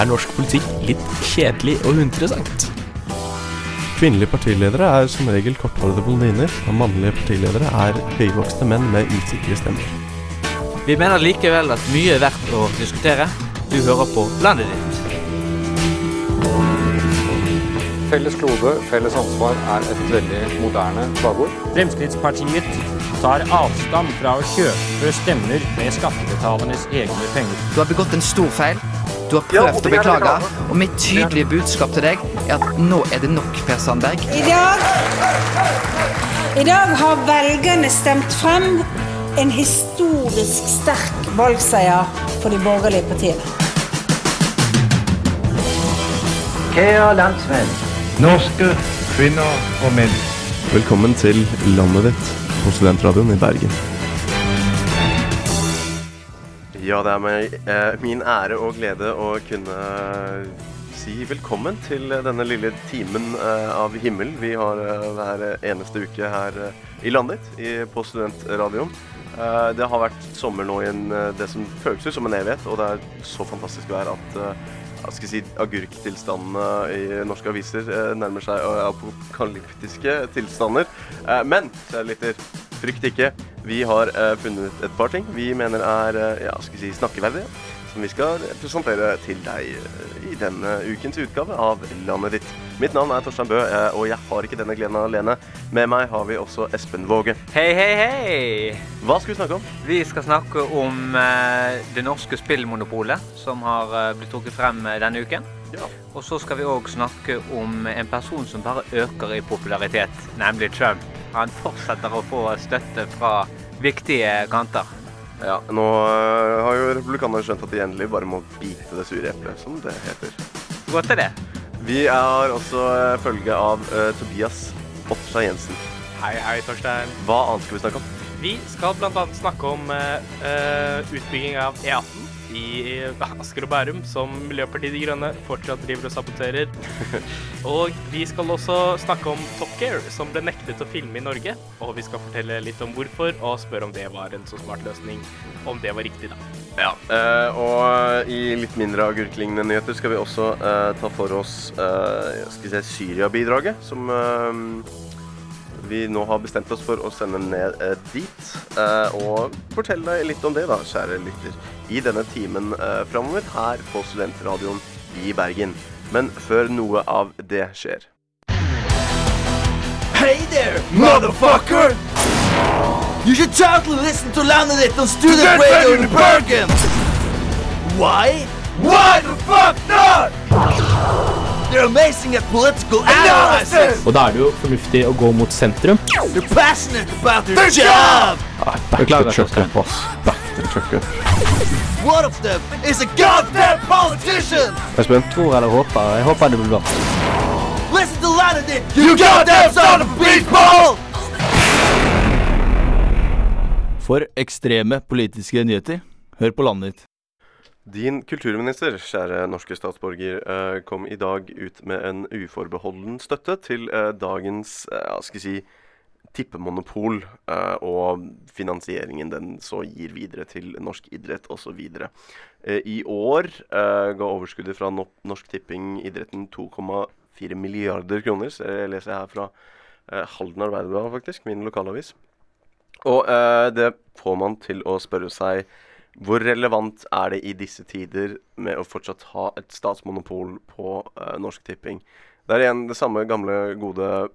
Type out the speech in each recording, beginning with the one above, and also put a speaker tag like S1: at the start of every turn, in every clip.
S1: er norsk politikk litt kjedelig og uinteressant.
S2: Kvinnelige partiledere er som regel korthårede blondiner, og mannlige partiledere er høyvokste menn med usikre stemmer.
S3: Vi mener likevel at mye er verdt å diskutere. Du hører på Landet ditt.
S4: Felles klode, felles ansvar er et veldig moderne slagord.
S5: Fremskrittspartiet tar avstand fra å kjøpe stemmer med skattebetalernes egne penger.
S6: Du har begått en stor feil. Du har prøvd å beklage, og mitt tydelige budskap til deg er at nå er det nok, Per Sandberg.
S7: I dag, I dag har velgerne stemt frem en historisk sterk valgseier for de borgerlige partiene.
S8: Kjære landsmenn, norske kvinner og menn.
S2: Velkommen til landet ditt på Studentradioen i Bergen. Ja, det er meg, eh, min ære og glede å kunne si velkommen til denne lille timen eh, av himmel vi har eh, hver eneste uke her eh, i landet i, på Studentradioen. Eh, det har vært sommer nå i en, eh, det som føles som en evighet, og det er så fantastisk vær at eh, hva skal si, agurktilstandene i norske aviser eh, nærmer seg eh, apokalyptiske tilstander. Eh, men, kjære lytter, frykt ikke. Vi har eh, funnet et par ting vi mener er eh, ja, skal si, snakkeverdige, som vi skal presentere til deg eh, i denne ukens utgave av Landet ditt. Mitt navn er Torstein Bø, og jeg har ikke denne gleden alene. Med meg har vi også Espen Våge.
S3: Hei, hei, hei!
S2: Hva skal vi snakke om?
S3: Vi skal snakke om det norske spillmonopolet, som har blitt trukket frem denne uken.
S2: Ja.
S3: Og så skal vi òg snakke om en person som bare øker i popularitet, nemlig Trump. Han fortsetter å få støtte fra viktige kanter.
S2: Ja, nå eh, har jo republikanerne skjønt at de endelig bare må bite det sure eplet, som det heter.
S3: Godt er det.
S2: Vi har også eh, følge av uh, Tobias Ottstad Jensen.
S9: Hei, hei, Torstein.
S2: Hva annet skal vi snakke om?
S9: Vi skal bl.a. snakke om eh, eh, utbygging av E18 i Asker og Bærum, som Miljøpartiet De Grønne fortsatt driver og saboterer. og vi skal også snakke om Top Gear, som ble nektet å filme i Norge. Og vi skal fortelle litt om hvorfor, og spørre om det var en så smart løsning. Om det var riktig, da.
S2: Ja, eh, og i litt mindre agurklignende nyheter skal vi også eh, ta for oss eh, skal vi si, Syria-bidraget, som vi nå har bestemt oss for å sende ned eh, dit. Eh, og fortell deg litt om det, da, kjære lytter, i denne timen eh, framover her på Studentradioen i Bergen. Men før noe av det skjer.
S10: Hey there, motherfucker! You should totally listen to Landet on Student, Radio in Bergen! Why? Why the fuck? They're amazing at political analysis!
S1: Og da er det jo fornuftig å gå mot sentrum.
S10: They're passionate about their job!
S1: Beklager,
S2: Chuck-up, ass. Back to chuck-up.
S10: One of them is a goddamn politician!
S2: Espen?
S3: Tror eller håper. Jeg håper det blir bra.
S10: Listen to Landet, you goddamn son of a beatball!
S11: For ekstreme politiske nyheter, hør på landet ditt.
S2: Din kulturminister, kjære norske statsborger, eh, kom i dag ut med en uforbeholden støtte til eh, dagens eh, hva skal jeg si, tippemonopol og finansieringen den så gir videre til norsk idrett osv. I år ga overskuddet fra Norsk Tipping idretten 2,4 milliarder kroner. Jeg leser her fra Halden Arbeiderblad, faktisk, min lokalavis. Og det får man til å spørre seg hvor relevant er det i disse tider med å fortsatt ha et statsmonopol på uh, Norsk Tipping? Det er igjen det samme gamle, gode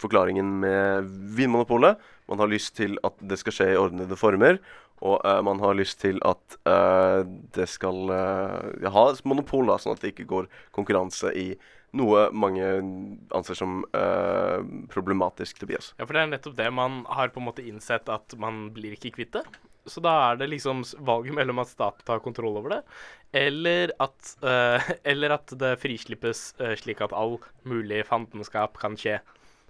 S2: forklaringen med Vinmonopolet. Man har lyst til at det skal skje i ordnede former. Og uh, man har lyst til at uh, det skal ha et monopol, da, sånn at det ikke går konkurranse i noe mange anser som uh, problematisk, Tobias.
S9: Ja, for det er nettopp det man har på en måte innsett at man blir ikke kvitt det. Så da er det liksom valget mellom at staten tar kontroll over det, eller at, uh, eller at det frislippes uh, slik at all mulig fandenskap kan skje.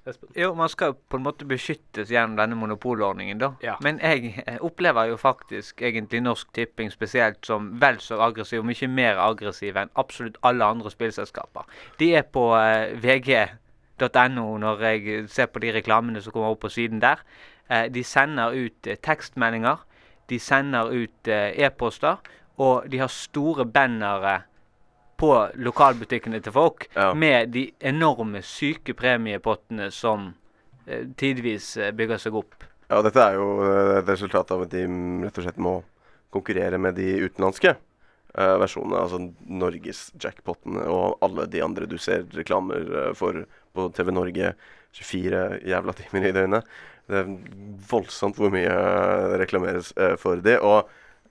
S9: Espen?
S3: Jo, man skal på en måte beskyttes gjennom denne monopolordningen, da.
S9: Ja.
S3: Men jeg eh, opplever jo faktisk egentlig Norsk Tipping spesielt som vel så aggressiv, og mye mer aggressiv enn absolutt alle andre spillselskaper. De er på uh, vg.no når jeg ser på de reklamene som kommer opp på siden der. Uh, de sender ut uh, tekstmeldinger, de sender ut eh, e-poster, og de har store bannere på lokalbutikkene til folk
S2: Ja.
S3: med de enorme syke premiepottene som eh, tidvis eh, bygger seg opp.
S2: Ja, dette er jo et resultat av at de rett og slett må konkurrere med de utenlandske uh, versjonene. Altså Norges jackpotene og alle de andre du ser reklamer for på TV Norge 24 jævla timer i døgnet. Det er voldsomt hvor mye eh, det reklameres for de. Og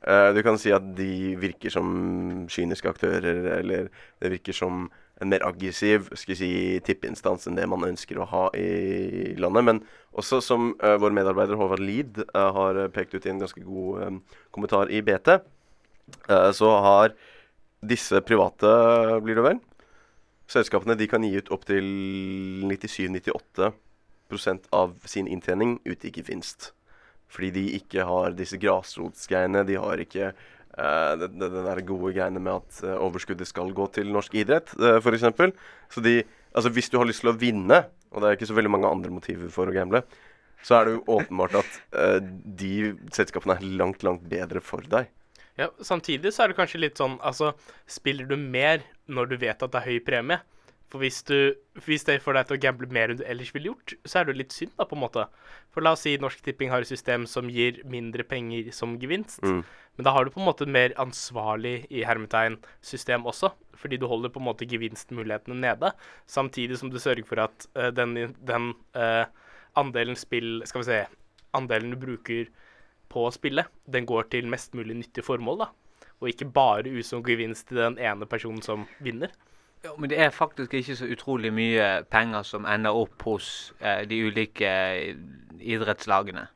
S2: eh, du kan si at de virker som kyniske aktører, eller det virker som en mer aggressiv skal si, tippeinstans enn det man ønsker å ha i landet. Men også som uh, vår medarbeider Håvard Lid uh, har pekt ut i en ganske god um, kommentar i BT, uh, så har disse private, blir det vel, selskapene de kan gi ut opptil 97-98 av sin inntjening ut i gevinst. Fordi de ikke har disse grasrotsgreiene. De har ikke uh, det, det, det der gode greiene med at uh, overskuddet skal gå til norsk idrett, uh, f.eks. Så de Altså, hvis du har lyst til å vinne, og det er ikke så veldig mange andre motiver for å gamble, så er det jo åpenbart at uh, de selskapene er langt, langt bedre for deg.
S9: Ja, Samtidig så er det kanskje litt sånn Altså, spiller du mer når du vet at det er høy premie? For hvis, du, hvis det får deg til å gamble mer enn du ellers ville gjort, så er det jo litt synd, da, på en måte. For la oss si Norsk Tipping har et system som gir mindre penger som gevinst.
S2: Mm.
S9: Men da har du på en måte mer ansvarlig i hermetegn system også. Fordi du holder på en måte gevinstmulighetene nede, samtidig som du sørger for at uh, den, den uh, andelen spill Skal vi se Andelen du bruker på å spille, den går til mest mulig nyttige formål, da. Og ikke bare ut som gevinst til den ene personen som vinner.
S3: Ja, men det er faktisk ikke så utrolig mye penger som ender opp hos eh, de ulike eh, idrettslagene.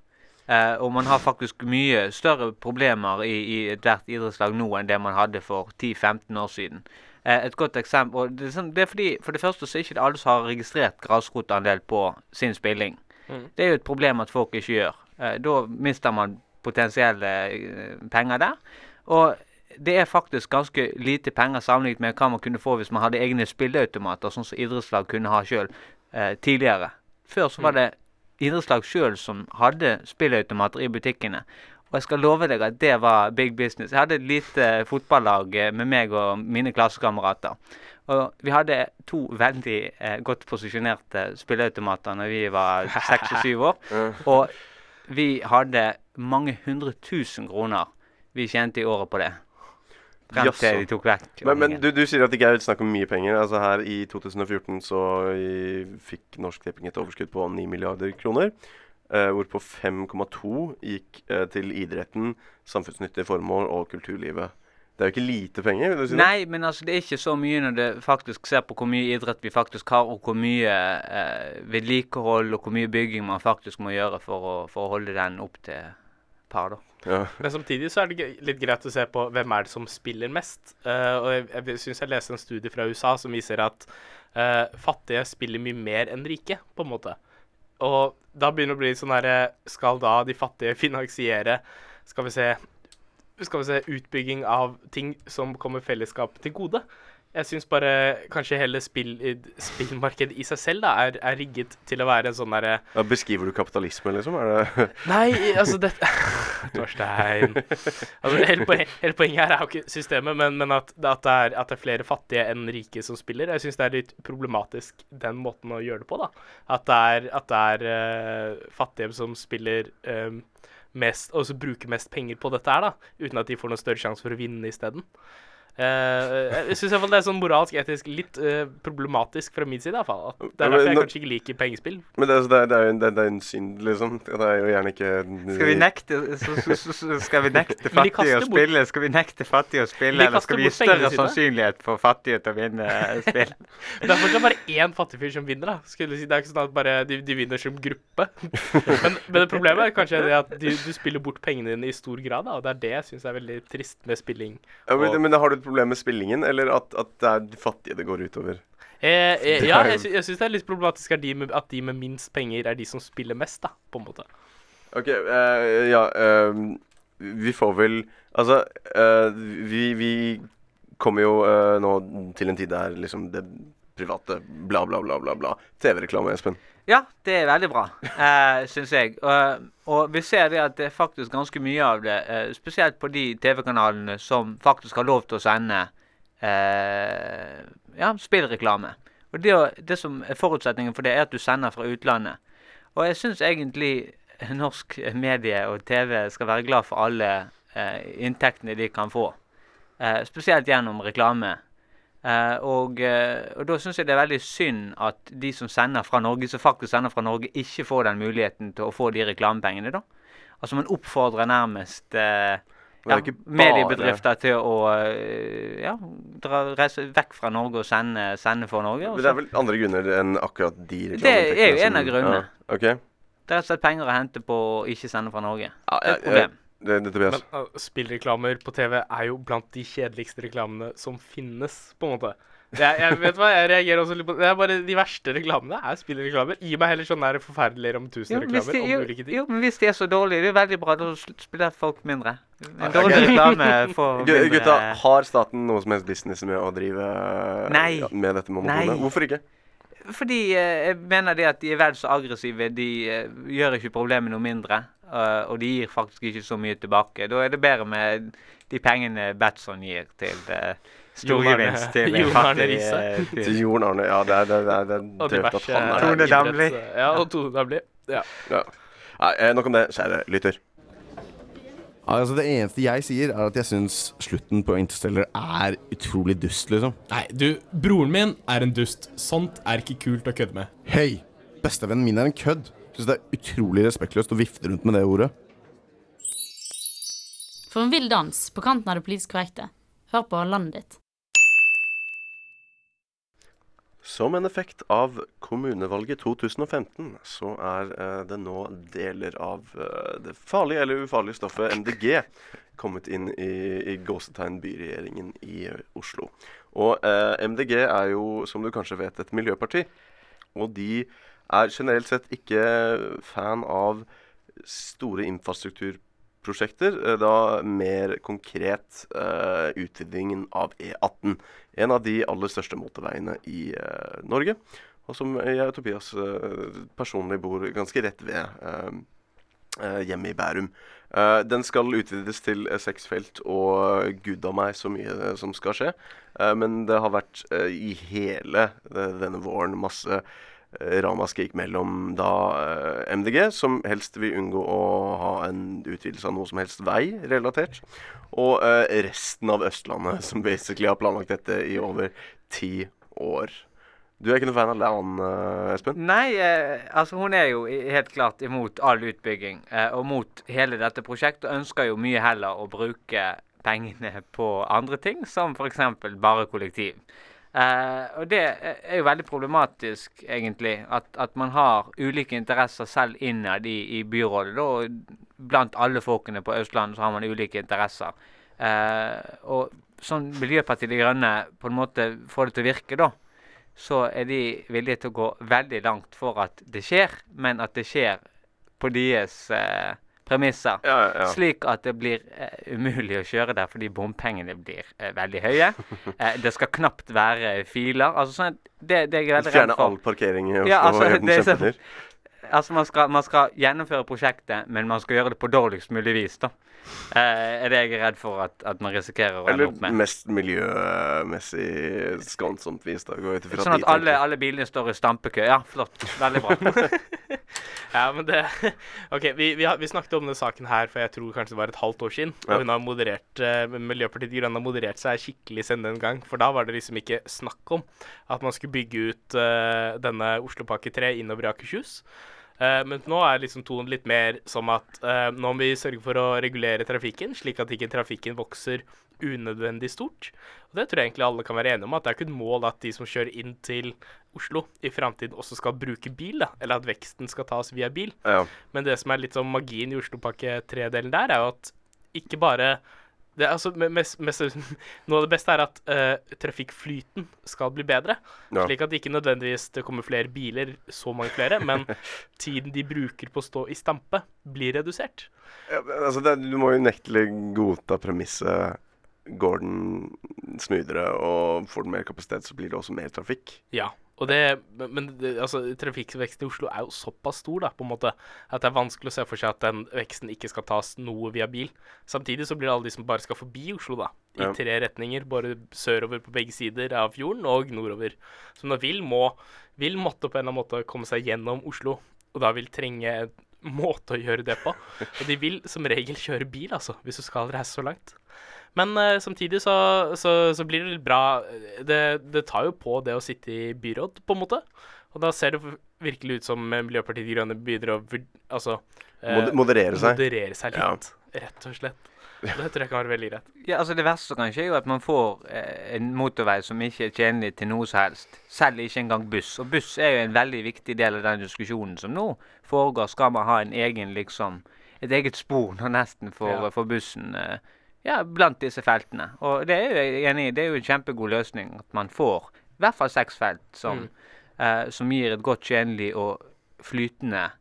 S3: Eh, og man har faktisk mye større problemer i, i ethvert idrettslag nå enn det man hadde for 10-15 år siden. Eh, et godt eksempel det, er sånn, det er fordi For det første så er ikke det alle som har registrert grasrotandel på sin spilling.
S9: Mm.
S3: Det er jo et problem at folk ikke gjør. Eh, da mister man potensielle eh, penger der. Og det er faktisk ganske lite penger sammenlignet med hva man kunne få hvis man hadde egne spilleautomater, sånn som idrettslag kunne ha sjøl eh, tidligere. Før så var det idrettslag sjøl som hadde spilleautomater i butikkene. Og jeg skal love deg at det var big business. Jeg hadde et lite fotballag eh, med meg og mine klassekamerater. Og vi hadde to veldig eh, godt posisjonerte spilleautomater når vi var seks og syv år. Og vi hadde mange hundre tusen kroner vi tjente i året på det. Frem
S2: Jaså.
S3: til de tok vekk
S2: Men, men du, du sier at det ikke er snakk om mye penger. Altså Her i 2014 så fikk Norsk Tipping et overskudd på 9 milliarder kroner. Eh, hvorpå 5,2 gikk eh, til idretten, samfunnsnyttige formål og kulturlivet. Det er jo ikke lite penger, vil du si det?
S3: Nei, men altså, det er ikke så mye når du faktisk ser på hvor mye idrett vi faktisk har, og hvor mye eh, vedlikehold og hvor mye bygging man faktisk må gjøre for å, for å holde den opp til par. da.
S2: Ja.
S9: Men samtidig så er det litt greit å se på hvem er det som spiller mest. Uh, og jeg, jeg syns jeg leste en studie fra USA som viser at uh, fattige spiller mye mer enn rike, på en måte. Og da begynner det å bli sånn herre Skal da de fattige finansiere Skal vi se skal vi se, utbygging av ting som kommer fellesskapet til gode. Jeg syns bare kanskje hele spill, spillmarkedet i seg selv da, er, er rigget til å være en sånn derre
S2: Ja, beskriver du kapitalisme, liksom? Det
S9: Nei, altså det Torstein. Altså, hele, poen, hele poenget her er jo ikke systemet, men, men at, at, det er, at det er flere fattige enn rike som spiller. Jeg syns det er litt problematisk den måten å gjøre det på. da. At det er, at det er uh, fattige som spiller um, mest, og som bruker mest penger på dette her, da, uten at de får noen større sjanse for å vinne isteden. Uh, jeg syns det er sånn moralsk, etisk litt eh, problematisk fra min side. i fall. Det er derfor jeg kanskje ikke liker pengespill.
S2: Men det, er- det, det jo en, det, det er en synd, liksom. Det er jo gjerne ikke
S3: Skal vi nekte, skal vi nekte fattige å spille? Skal vi nekte fattige å spille, eller skal vi gi større sannsynlighet for fattige til å vinne eh, spill?
S9: Det er fortsatt bare én fattig fyr som vinner. da Skulle si, Det er ikke sånn at bare de, de vinner som gruppe. men, men det problemet er kanskje det at du, du spiller bort pengene dine i stor grad. da Og det er det jeg syns er veldig trist med spilling.
S2: ja, men,
S9: Og-
S2: men har du et problem med spillingen, eller at, at det er de fattige det går utover?
S9: Eh, eh, ja, jeg, sy jeg syns det er litt problematisk at de, med, at de med minst penger er de som spiller mest, da, på en måte.
S2: OK, eh, ja ehm, Vi får vel Altså, eh, vi, vi kommer jo eh, nå til en tid der liksom det private bla, bla, bla, bla, bla. TV-reklame, Espen.
S3: Ja, det er veldig bra, eh, syns jeg. Og, og vi ser det at det er faktisk ganske mye av det, eh, spesielt på de TV-kanalene som faktisk har lov til å sende eh, ja, spillreklame. Og det, det som er forutsetningen for det, er at du sender fra utlandet. Og jeg syns egentlig norsk medie og TV skal være glad for alle eh, inntektene de kan få. Eh, spesielt gjennom reklame. Eh, og, uh, og da syns jeg det er veldig synd at de som sender fra Norge, som faktisk sender fra Norge, ikke får den muligheten til å få de reklamepengene, da. Altså man oppfordrer nærmest
S2: er
S3: ja, mediebedrifter til å ja, dra, reise vekk fra Norge og sende, sende for Norge.
S2: Men det er vel andre grunner enn akkurat de
S3: Det er jo en av grunnene.
S2: Ja, okay.
S3: Det er rett og slett penger å hente på å ikke sende fra Norge.
S2: Ja, jeg-
S3: problem.
S2: Det, det.
S9: Men uh, spillreklamer på TV er jo blant de kjedeligste reklamene som finnes, på en måte. Jeg, jeg vet hva, jeg reagerer også litt på Det er bare De verste reklamene er spillreklamer. Gi meg heller sånne der forferdelige om
S3: Jo,
S9: tusen-reklamer
S3: de,
S9: om
S3: jo,
S9: ulike ting.
S3: jo, men hvis de er så dårlige, det er veldig bra. Da spiller folk mindre. En dårlig reklame får mindre
S2: Gutta, har staten noe som helst business med å drive eh,
S3: Nei.
S2: ja, med dette monopolet? Hvorfor ikke?
S3: Fordi eh, jeg mener det at de er vel så aggressive. De gjør ikke problemet noe mindre. Eh, og de gir faktisk ikke så mye tilbake. Da er det bedre med de pengene Batson gir til
S9: Arne-
S3: storgevinst til
S9: Jon Arne Riise.
S3: eh.
S2: Til Jon Arne. Ja, det er, det er, det er,
S9: Og
S2: at
S9: diverse
S2: han er
S3: Tone. Damli.
S9: Ja, og Tone Damli. Ja.
S2: Ja. Nei, eh, nok om det, kjære lytter.
S12: Altså Det eneste jeg sier, er at jeg syns slutten på Interstellar er utrolig dust, liksom.
S13: Nei, du, broren min er en dust. Sånt er ikke kult å kødde med.
S12: Hei! Bestevennen min er en kødd. Syns det er utrolig respektløst å vifte rundt med det ordet.
S14: For en vill dans på kanten av det politisk korrekte. Hør på landet ditt.
S2: Som en effekt av kommunevalget 2015, så er eh, det nå deler av eh, det farlige eller ufarlige stoffet MDG kommet inn i, i gåsetegn byregjeringen i Oslo. Og eh, MDG er jo, som du kanskje vet, et miljøparti. Og de er generelt sett ikke fan av store infrastrukturprosjekter. eh, Da mer konkret uh, utvidingen av E18. En av de aller største motorveiene i uh, Norge. Og som jeg og Tobias uh, personlig bor ganske rett ved eh, eh, hjemme i Bærum. Eh, den skal utvides til eh, seks felt, og gud a meg så mye eh, som skal skje. Eh, men det har vært eh, i hele eh, denne våren masse eh, ramaskrik mellom da eh, MDG, som helst vil unngå å ha en utvidelse av noe som helst vei relatert, og eh, resten av Østlandet, som basically har planlagt dette i over ti år. Du er ikke noe fan av Lan, eh, Espen?
S3: Nei, eh, altså hun er jo helt klart imot all utbygging eh, og mot hele dette prosjektet. Og ønsker jo mye heller å bruke pengene på andre ting, som f.eks. bare kollektiv. Eh, og det er jo veldig problematisk, egentlig, at, at man har ulike interesser selv innad i, i byrådet. Da, blant alle folkene på Østlandet så har man ulike interesser. Eh, og sånn Miljøpartiet De Grønne på en måte får det til å virke, da så er de villige til å gå veldig langt for at det skjer, men at det skjer på deres eh, premisser.
S2: Ja, ja.
S3: Slik at det blir eh, umulig å kjøre der fordi bompengene blir eh, veldig høye. Eh, det skal knapt være filer. Altså sånn det, det er jeg veldig redd
S2: Fjerne
S3: for.
S2: all parkering i Oslo
S3: Ja, altså,
S2: og gjøre den
S3: så-
S2: kjempedyr.
S3: Altså, man skal, man skal gjennomføre prosjektet, men man skal gjøre det på dårligst mulig vis, da. Eh, er det jeg er redd for at, at man risikerer å ende opp med.
S2: Eller mest miljømessig skånsomt vis. da,
S3: Sånn at alle, alle bilene står i stampekø. Ja, flott. Veldig bra.
S9: Ja, men det OK, vi, vi, har, vi snakket om denne saken her for jeg tror kanskje det var et halvt år siden.
S2: Ja.
S9: Og hun har moderert uh, Miljøpartiet De Grønne har moderert seg skikkelig siden den gang. For da var det liksom ikke snakk om at man skulle bygge ut uh, denne Oslopakke 3 innover i Akershus. Eh, men nå er liksom tonen litt mer som at uh, nå må vi sørge for å regulere trafikken, slik at ikke trafikken vokser unødvendig stort. Og Det tror jeg egentlig alle kan være enige om, at det er ikke et mål at de som kjører inn til Oslo i framtiden også skal bruke bil, da, eller at veksten skal tas via bil.
S2: Ja.
S9: Men det som er litt sånn magien i Oslopakke 3-delen der, er jo at ikke bare det, er altså, mest, mest, Noe av det beste er at uh, trafikkflyten skal bli bedre.
S2: Ja.
S9: Slik at det ikke nødvendigvis det kommer flere biler, så mange flere, men tiden de bruker på å stå i stampe, blir redusert.
S2: Ja, altså det, du må jo unektelig godta premisset går den smoothere og får den mer kapasitet, så blir det også mer trafikk.
S9: Ja. Det, men men det, altså, trafikkveksten i Oslo er jo såpass stor da, på en måte, at det er vanskelig å se for seg at den veksten ikke skal tas noe via bil. Samtidig så blir det alle de som bare skal forbi Oslo, da. I
S2: Ja.
S9: tre retninger. Både sørover på begge sider av fjorden og nordover. Som da vil må vil måtte på en eller annen måte komme seg gjennom Oslo. Og da vil trenge en måte å gjøre det på. Og de vil som regel kjøre bil, altså, hvis du skal reise så langt. Men uh, samtidig så, så, så blir det litt bra det, det tar jo på det å sitte i byråd, på en måte. Og da ser det virkelig ut som Miljøpartiet De Grønne begynner å altså,
S2: uh, moderere seg.
S9: Moderere seg
S2: Ja.
S9: litt, rett og slett. Det tror jeg kan være veldig greit.
S3: Ja, altså Det verste som kan skje, er jo at man får eh, en motorvei som ikke er tjenlig til noe som helst. Selv ikke engang buss. Og buss er jo en veldig viktig del av den diskusjonen som nå foregår. Skal man ha en egen, liksom Et eget spor nå nesten for,
S9: Ja.
S3: for bussen eh, ja, blant disse feltene. Og det er jeg enig i. Det er jo en kjempegod løsning at man får i hvert fall seks felt som,
S9: Mm.
S3: eh, som gir et godt tjenlig og flytende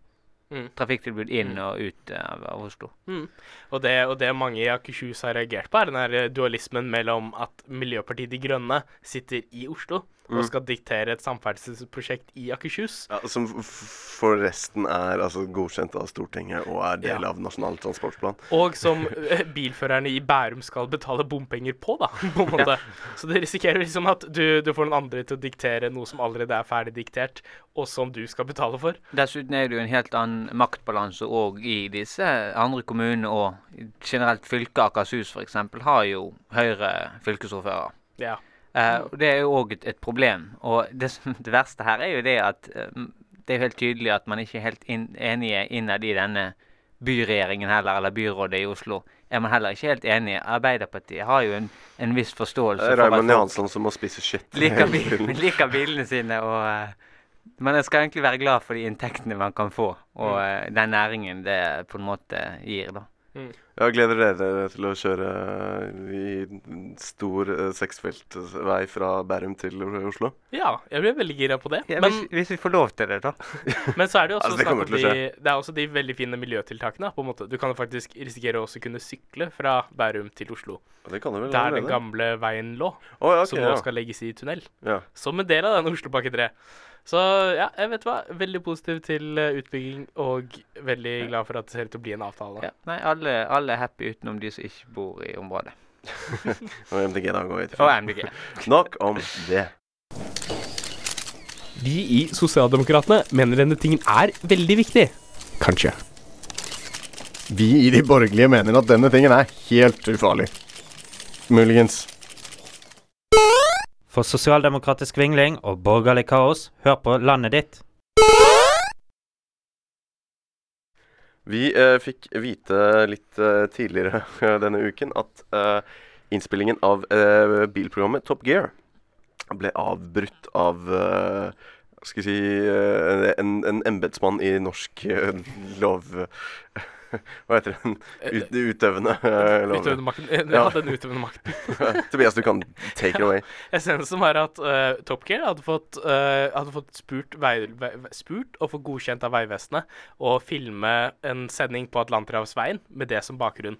S9: Mm.
S3: trafikktilbud inn
S9: Mm.
S3: og ut eh, av, av Oslo.
S9: Mm. Og, det, og det mange i Akershus har reagert på, er den her eh, dualismen mellom at Miljøpartiet De Grønne sitter i Oslo. Og skal diktere et samferdselsprosjekt i Akershus.
S2: Ja, som forresten er altså, godkjent av Stortinget og er del
S9: Ja.
S2: av Nasjonal transportplan.
S9: Og som eh, bilførerne i Bærum skal betale bompenger på, da. på en måte. Så det risikerer liksom at du, du får noen andre til å diktere noe som allerede er ferdig diktert, og som du skal betale for.
S3: Dessuten er det jo en helt annen maktbalanse òg i disse andre kommunene, og generelt fylket Akershus f.eks. har jo Høyre fylkesordfører.
S9: Ja.
S3: Eh, og det er jo òg et, et problem. Og det, som- det verste her er jo det at eh, det er helt tydelig at man ikke er helt in, enige innad i denne byregjeringen heller, eller byrådet i Oslo. Er man heller ikke helt enige. Arbeiderpartiet har jo en, en viss forståelse for at
S2: Raymond Johansson som må spise shit.
S3: liker, bil, liker bilene sine og uh, Men jeg skal egentlig være glad for de inntektene man kan få, og eh, den næringen det på en måte gir, da.
S2: Ja, gleder dere til å kjøre i stor seksfeltvei fra Bærum til Oslo?
S9: Ja, jeg blir veldig gira på det.
S3: Ja,
S9: men,
S3: hvis, hvis vi får lov til det, da.
S9: men så er det jo også
S2: Altså, det
S9: snakk om de, det er også de veldig fine miljøtiltakene. på en måte. Du kan jo faktisk risikere å også kunne sykle fra Bærum til Oslo.
S2: Det kan du vel
S9: Der den gamle veien lå,
S2: oh, ja, okay,
S9: som nå
S2: ja.
S9: skal legges i tunnel.
S2: Ja.
S9: Som en del av den Oslopakke 3. Så ja, jeg vet hva. Veldig positiv til eh, utbygging, og veldig glad for at det ser ut til å bli en avtale.
S3: Ja, nei, alle, alle er happy utenom de som ikke bor i området.
S2: Og MDG, da, går vi til.
S3: Og MDG.
S2: Nok om det.
S1: Vi i Sosialdemokratene mener denne tingen er veldig viktig. Kanskje.
S12: Vi i de borgerlige mener at denne tingen er helt ufarlig. Muligens.
S5: For sosialdemokratisk vingling og borgerlig kaos, hør på landet ditt.
S2: Vi eh, fikk vite litt eh, tidligere denne uken at eh, innspillingen av eh, bilprogrammet Top Gear ble avbrutt av eh, skal jeg si eh, en, en embetsmann i norsk eh, lov... Hva heter den? Ut, utøvende eh, lov.
S9: Utøvende makten. Ja, den utøvende makten.
S2: Tobias, du kan take it away.
S9: Essensen var at uh, Top Gear hadde fått, uh, hadde fått spurt, vei, vei, spurt og fått godkjent av Vegvesenet å filme en sending på Atlanterhavsveien med det som bakgrunn.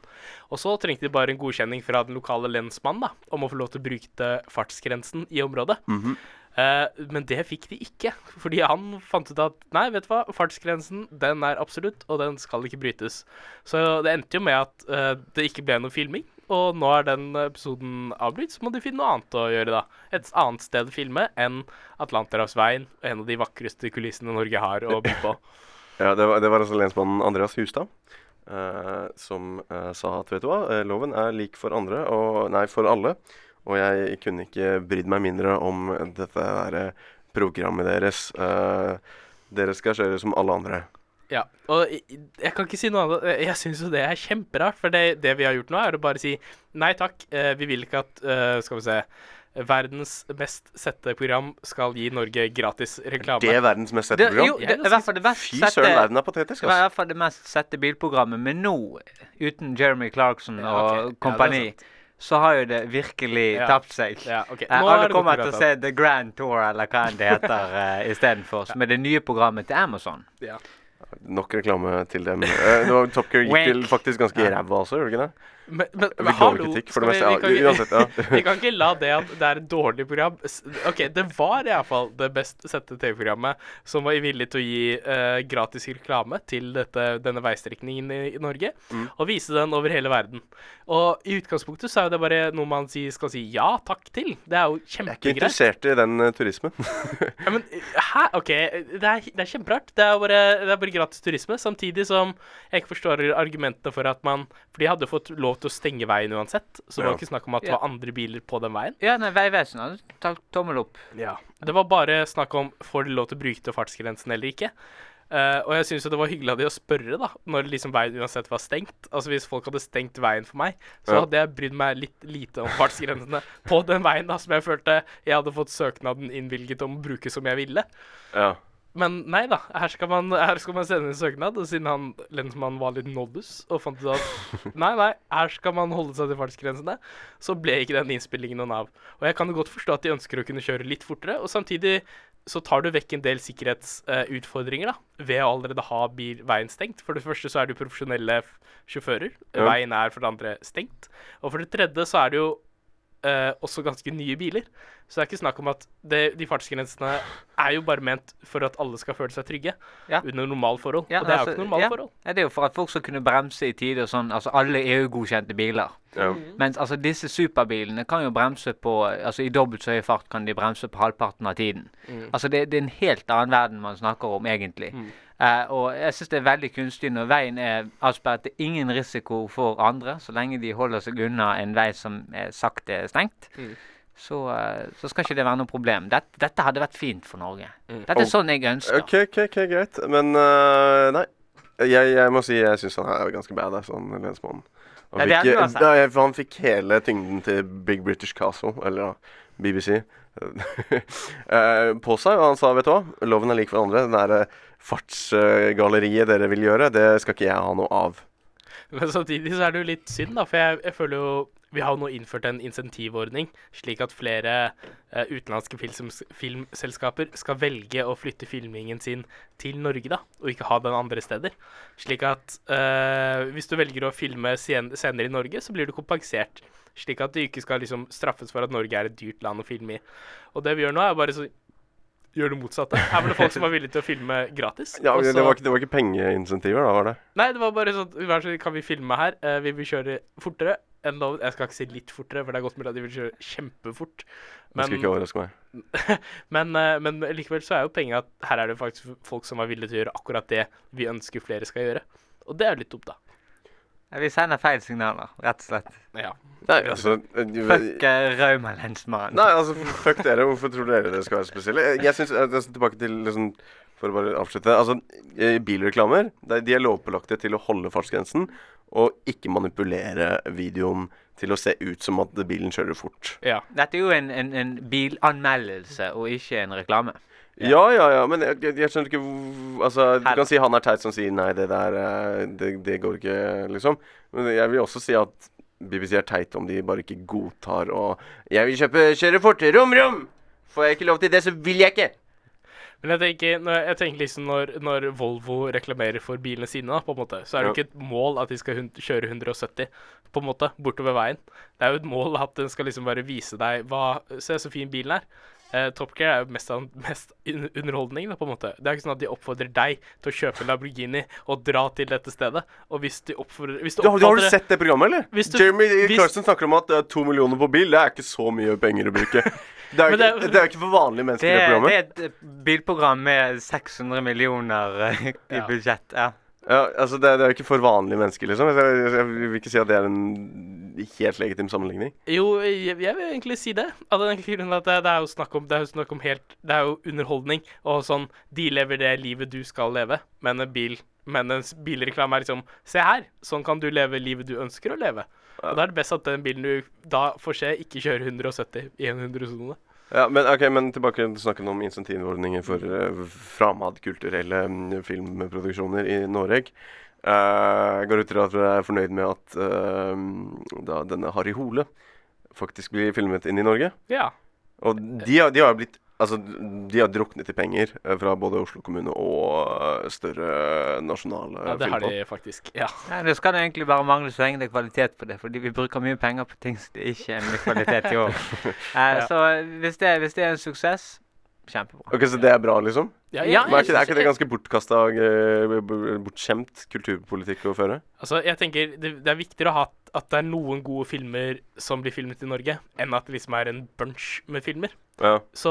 S9: Og så trengte de bare en godkjenning fra den lokale lensmannen da, om å få lov til å bruke fartsgrensen i området.
S2: Mhm.
S9: Eh, men det fikk de ikke, fordi han fant ut at nei, vet du hva, fartsgrensen den er absolutt, og den skal ikke brytes. Så det endte jo med at eh, det ikke ble noe filming, og nå er den episoden avbrutt, så må de finne noe annet å gjøre, da. Et annet sted å filme enn Atlanterhavsveien, en av de vakreste kulissene Norge har å by på.
S2: Ja, det var, det var altså lensmannen Andreas Hustad Uh, som uh, sa at vet du hva, eh, loven er lik for andre, og nei, for alle. Og jeg kunne ikke brydd meg mindre om dette der eh, programmet deres. Uh, dere skal kjøre som alle andre.
S9: Ja, og jeg, kan ikke si noe annet. Jeg syns jo det er kjemperart. For det, det vi har gjort nå, er å bare si nei takk, eh, vi vil ikke at eh, Skal vi se Verdens mest sette program skal gi Norge gratis reklame.
S2: Det er verdens mest sette
S3: Det,
S2: program?
S3: jo, det i hvert fall det mest
S2: Fy søren, verden er patetisk,
S3: Det var i hvert fall det mest sette bilprogrammet. Men nå, uten Jeremy Clarkson og.
S9: Ja, okay. kompani.
S3: kompani, så har jo det virkelig
S9: Ja.
S3: tapt seg.
S9: Ja, okay.
S3: Eh,
S9: Nå
S3: alle
S9: det
S3: kommer til å se The Grand Tour, eller hva enn det heter, uh, istedenfor. Som er det nye programmet til Amazon.
S9: Ja.
S2: Nok reklame til dem. Uh, Top Gear gikk til faktisk ganske ræva også, gjorde det ikke det?
S9: Men, men, hallo,
S2: kritikk for det
S9: vi,
S2: meste.
S9: vi, kan
S2: uansett, ja.
S9: vi kan ikke la det at det er et dårlig program OK, det var iallfall det best sette TV-programmet som var villig til å gi uh, gratis reklame til dette, denne veistrekningen i, i Norge,
S2: Mm.
S9: og vise den over hele verden. Og i utgangspunktet så er det bare noe man si, skal si ja takk til. Det er jo kjempegreit.
S2: Jeg er ikke interessert i den uh, turismen.
S9: Ja, men hæ? OK, det er, det er kjemperart. Det er bare, det er bare gratis turisme. Samtidig som jeg ikke forstår argumentene for at man For de hadde fått lov til å stenge veien uansett, så det var ikke snakk om at det var andre biler på den veien.
S3: Ja, nei, Vegvesenet hadde tatt tommel opp.
S9: Ja. Det var bare snakk om får de lov til å bryte fartsgrensen eller ikke. Uh, og jeg syns jo det var hyggelig av de å spørre, da, når liksom veien uansett var stengt. Altså Hvis folk hadde stengt veien for meg, så
S2: Ja.
S9: hadde jeg brydd meg litt lite om fartsgrensene på den veien da, som jeg følte jeg hadde fått søknaden innvilget om å bruke som jeg ville.
S2: Ja.
S9: Men nei da, her skal man, her skal man sende en søknad, og siden han lensmannen var litt nobbus og fant ut at nei, nei, her skal man holde seg til fartsgrensene, så ble ikke den innspillingen noen av. Og jeg kan godt forstå at de ønsker å kunne kjøre litt fortere, og samtidig så tar du vekk en del sikkerhetsutfordringer da, ved å allerede ha bil, veien stengt. For det første så er jo profesjonelle sjåfører. Veien er for det andre stengt. Og for det tredje så er det jo eh, også ganske nye biler. Så det er ikke snakk om at det, de fartsgrensene er jo bare ment for at alle skal føle seg trygge
S3: Ja.
S9: under normale forhold.
S3: Ja,
S9: og det er
S3: altså,
S9: jo ikke normale
S3: ja.
S9: forhold.
S3: Ja, det er jo for at folk skal kunne bremse i tide og sånn. Altså alle EU-godkjente biler.
S2: Ja.
S3: Mens altså disse superbilene kan jo bremse på Altså i dobbelt så høy fart kan de bremse på halvparten av tiden.
S9: Mm.
S3: Altså det, det er en helt annen verden man snakker om, egentlig.
S9: Mm.
S3: Eh, og jeg syns det er veldig kunstig når veien er avsperret. Det er ingen risiko for andre, så lenge de holder seg unna en vei som er sakte stengt.
S9: Mm.
S3: Så, eh, så skal ikke det være noe problem. Dette, dette hadde vært fint for Norge.
S9: Mm.
S3: Dette er sånn jeg ønsker.
S2: OK, ok, ok, greit. Men uh, nei. Jeg, jeg må si jeg syns han er ganske badass, han lensmannen. Han,
S3: Ja,
S2: fikk, ja, han fikk hele tyngden til Big British Castle, eller da, BBC, eh, på seg. Og han sa, vet du hva, loven er lik for andre. Den er, eh, fartsgalleriet dere vil gjøre, det skal ikke jeg ha noe av.
S9: Men samtidig så er det jo litt synd, da, for jeg, jeg føler jo vi har jo nå innført en insentivordning, slik at flere eh, utenlandske films, filmselskaper skal velge å flytte filmingen sin til Norge, da, og ikke ha den andre steder. Slik at eh, hvis du velger å filme scen scener i Norge, så blir du kompensert. Slik at du ikke skal liksom straffes for at Norge er et dyrt land å filme i. Og det vi gjør nå, er bare så gjør det motsatte. Her var det folk som var villige til å filme gratis.
S2: Ja, men det, var ikke, det var ikke pengeinsentiver, da, var det?
S9: Nei, det var bare sånn kan vi filme her? Uh, vi vil kjøre fortere enn loven. Jeg skal ikke si litt fortere, for det er godt mulig at de vil kjøre kjempefort.
S2: Det skulle ikke overraske meg.
S9: men, uh, men likevel så er jo poenget at her er det faktisk folk som er villige til å gjøre akkurat det vi ønsker flere skal gjøre. Og det er jo litt dumt, da.
S3: Vi sender feil signaler, rett og slett.
S9: Ja.
S2: Nei, altså eh,
S3: Fuck uh, Rauma-lensmannen.
S2: Nei, altså, fuck dere. Hvorfor tror dere det skal være spesielle? Jeg, synes, eh, altså, Tilbake til liksom For å bare avslutte. Altså, eh, bilreklamer det, de er lovpålagte til å holde fartsgrensen og ikke manipulere videoen til å se ut som at bilen kjører fort.
S9: Ja.
S3: Dette er jo en, en, en bilanmeldelse og ikke en reklame.
S2: Ja, ja, ja, men jeg, jeg, jeg skjønner ikke Altså, du kan si han er teit som sier nei, det der eh, det, det går ikke, liksom. Men jeg vil også si at BBC er teit om de bare ikke godtar og Jeg vil kjøpe kjøre fort! rom, rom! Får jeg ikke lov til det, så vil jeg ikke!
S9: Men jeg tenker, jeg tenker liksom når, når Volvo reklamerer for bilene sine, da, på en måte, så er det jo ikke et mål at de skal kjøre 170 på en måte, bortover veien. Det er jo et mål at den skal liksom bare vise deg hva Se så fin bilen er. Eh, Top Gear er jo mest, mest underholdning, da, på en måte. Det er ikke sånn at de oppfordrer deg til å kjøpe Lamborghini og dra til dette stedet. Og hvis de oppfordrer hvis
S2: Du, har- du har du sett det programmet, eller?
S9: Hvis du-
S2: Jeremy
S9: hvis-
S2: Clarkson snakker om at uh, to millioner på bil, det er ikke så mye penger å bruke. Det er jo
S3: det
S2: ikke, det er ikke for vanlige mennesker,
S3: Det,
S2: det, programmet.
S3: det er et eh, bilprogram med 600 millioner i
S2: Ja.
S3: budsjett. Ja.
S2: Ja, altså det, det er jo ikke for vanlige mennesker, liksom. Jeg, jeg, jeg vil ikke si at det er en helt legitim sammenligning.
S9: Jo, jeg, jeg vil egentlig si det. Av den enkle grunnen at det, det er jo snakk om Det er jo snakk om helt Det er jo underholdning. Og sånn De lever det livet du skal leve. Men en bil Men en bilreklame er liksom Se her, sånn kan du leve livet du ønsker å leve. Og da er det best at den bilen du da får se, ikke kjører 170 i en 100-sone.
S2: Ja, men, okay, men tilbake til snakken om insentivordninger for uh, framadkulturelle mm, filmproduksjoner i Norge. Uh, går ut fra at dere er fornøyd med at uh, da denne Harry Hole faktisk blir filmet inn i Norge.
S9: Ja.
S2: Og de, de har jo blitt Altså, de har druknet i penger eh, fra både Oslo kommune og eh, større nasjonale
S9: Ja, det har de faktisk. Ja.
S3: Nei, det skal det egentlig bare mangle så lenge det er kvalitet på det, fordi vi bruker mye penger på ting som det ikke er mye kvalitet i år. Eh,
S9: Ja.
S3: Så hvis det, hvis det er en suksess, kjempebra.
S2: Ok, Så det er bra, liksom?
S9: Ja,
S3: Ja,
S2: Men er, ikke, er ikke det ganske bortkasta, eh, bortskjemt kulturpolitikk å føre?
S9: Altså, jeg tenker det, det er viktigere å ha at det er noen gode filmer som blir filmet i Norge, enn at det liksom er en bunch med filmer.
S2: Ja.
S9: Så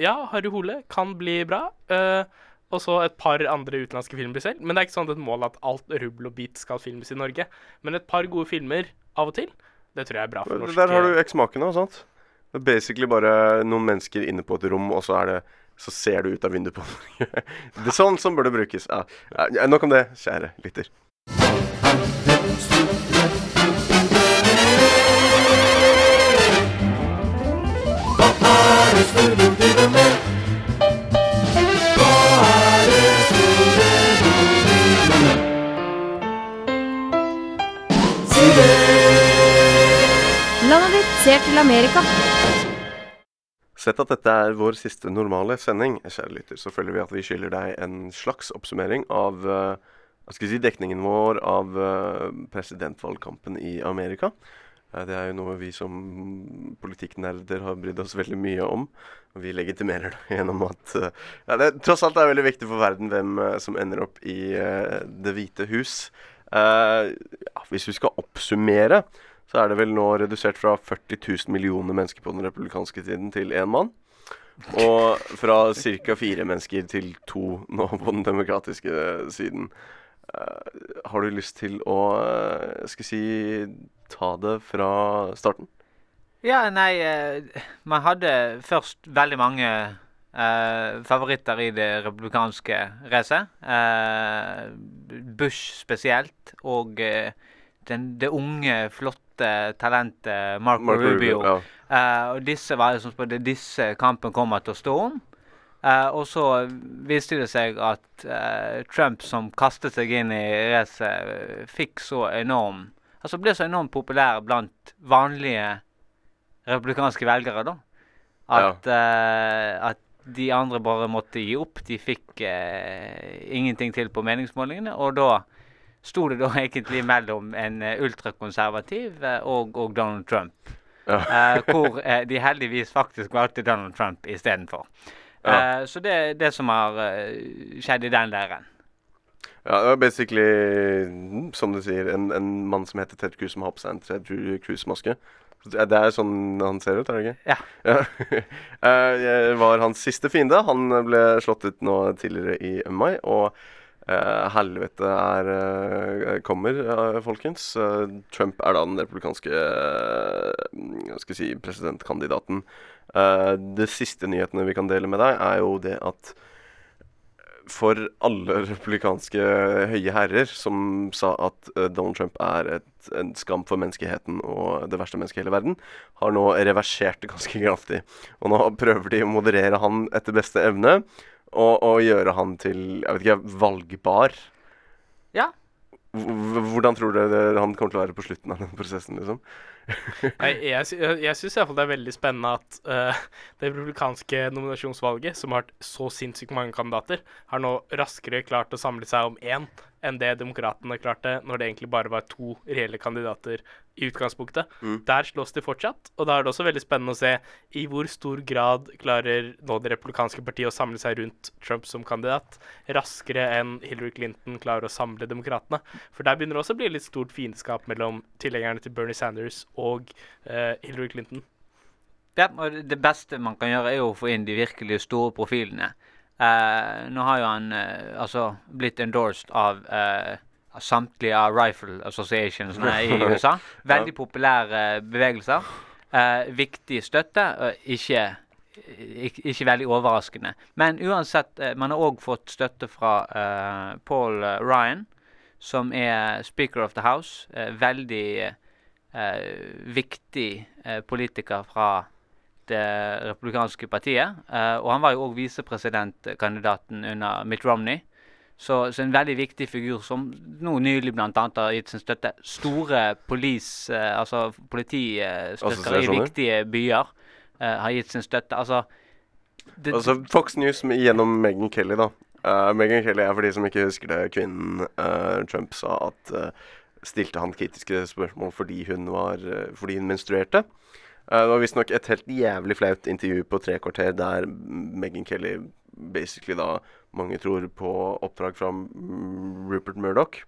S9: ja, Harry Hole kan bli bra. Uh, og så et par andre utenlandske filmer selv. Men det er ikke sånn et mål at alt rubbel og bit skal filmes i Norge. Men et par gode filmer av og til, det tror jeg er bra for norsk
S2: Der har du eksmaken og sant? Det er basically bare noen mennesker inne på et rom, og så det så ser du ut av vinduet på det. er sånn som bør det brukes. Ja. Ja, nok om det, kjære lytter.
S15: Landet ditt ser til Amerika.
S2: Sett at dette er vår siste normale sending, kjære lytter, så føler vi at vi skylder deg en slags oppsummering av eh, si, dekningen vår av eh, presidentvalgkampen i Amerika. Eh, det er jo noe vi som politikknerder har brydd oss veldig mye om. Vi legitimerer det gjennom at ja, det tross alt er veldig viktig for verden hvem som ender opp i Det hvite hus. Uh, ja, hvis vi skal oppsummere, så er det vel nå redusert fra 40 000 millioner mennesker på den republikanske tiden til én mann. Og fra ca. fire mennesker til to nå på den demokratiske siden. Uh, har du lyst til å uh, skal si ta det fra starten?
S3: Ja, nei, uh, man hadde først veldig mange favoritter i det republikanske racet. Bush spesielt, og den, det unge, flotte talentet Marco,
S2: Marco
S3: Rubio.
S2: Rubio,
S3: Eh, og disse var liksom det disse kampen kommer til å stå om. Uh, og så viste det seg at uh, Trump, som kastet seg inn i racet, eh, fikk så enorm Altså ble så enormt populær blant vanlige republikanske velgere, da. At, eh, at de andre bare måtte gi opp. De fikk eh, ingenting til på meningsmålingene. Og da sto det da egentlig mellom en eh, ultrakonservativ eh, og, og Donald Trump. Eh, hvor eh, de heldigvis faktisk valgte Donald Trump istedenfor.
S2: Ja.
S3: Eh, så det er det som har uh, skjedd i den leiren.
S2: Ja, det var basically, mm, som du sier, en, en mann som heter Ted Cruz som har på seg en Ted Cruz-maske. Det er sånn han ser ut, er det ikke?
S3: Ja.
S2: Jeg var hans siste fiende. Han ble slått ut nå tidligere i mai, og helvete er eh, kommer, eh, folkens. Eh, Trump er da den republikanske eh, si, presidentkandidaten. De siste nyhetene vi kan dele med deg, er jo det at for alle republikanske høye herrer som sa at eh, Donald Trump er et, en skam for menneskeheten og det verste mennesket i hele verden, har nå reversert det ganske kraftig. Og nå prøver de å moderere han etter beste evne og, og gjøre han til jeg vet ikke, valgbar.
S3: Ja.
S2: Hvordan tror dere han kommer til å være på slutten av den prosessen? liksom?
S9: Nei, jeg, jeg, jeg syns iallfall det er veldig spennende at uh, det republikanske nominasjonsvalget, som har hatt så sinnssykt mange kandidater, har nå raskere klart å samle seg om én enn det demokratene klarte når det egentlig bare var to reelle kandidater i utgangspunktet.
S2: Mm.
S9: Der slåss de fortsatt, og da er det også veldig spennende å se i hvor stor grad klarer nå det republikanske partiet å samle seg rundt Trump som kandidat, raskere enn Hillary Clinton klarer å samle demokratene. For der begynner det også å bli litt stort fiendskap mellom tilhengerne til Bernie Sanders og uh, Hillary Clinton.
S3: Ja, og det- beste man kan gjøre, er jo å få inn de virkelig store profilene. Eh, nå har jo han eh, altså blitt endorsed av eh, samtlige av Rifle Associations i USA. Veldig populære bevegelser. Viktig støtte. ikke, ikke, ikke veldig overraskende. Men uansett, man har òg fått støtte fra uh, Paul Ryan, som er Speaker of the House. Uh, veldig uh, viktig politiker fra det republikanske partiet. Eh, og han var jo òg visepresidentkandidaten under Mitt Romney. Så, så en veldig viktig figur som nå nylig bl.a. har gitt sin støtte. Store police, eh, altså politistøtter i viktige byer eh, har gitt sin støtte. Altså Det-
S2: Altså Fox News gjennom Meghan Kelly, da. Uh, Meghan Kelly er for de som ikke husker det, kvinnen uh, Trump sa at uh, stilte han kritiske spørsmål fordi hun var Fordi hun menstruerte. Eh, det var visstnok et helt jævlig flaut intervju på tre kvarter der Megan Kelly basically da mange tror på oppdrag fra Rupert Murdoch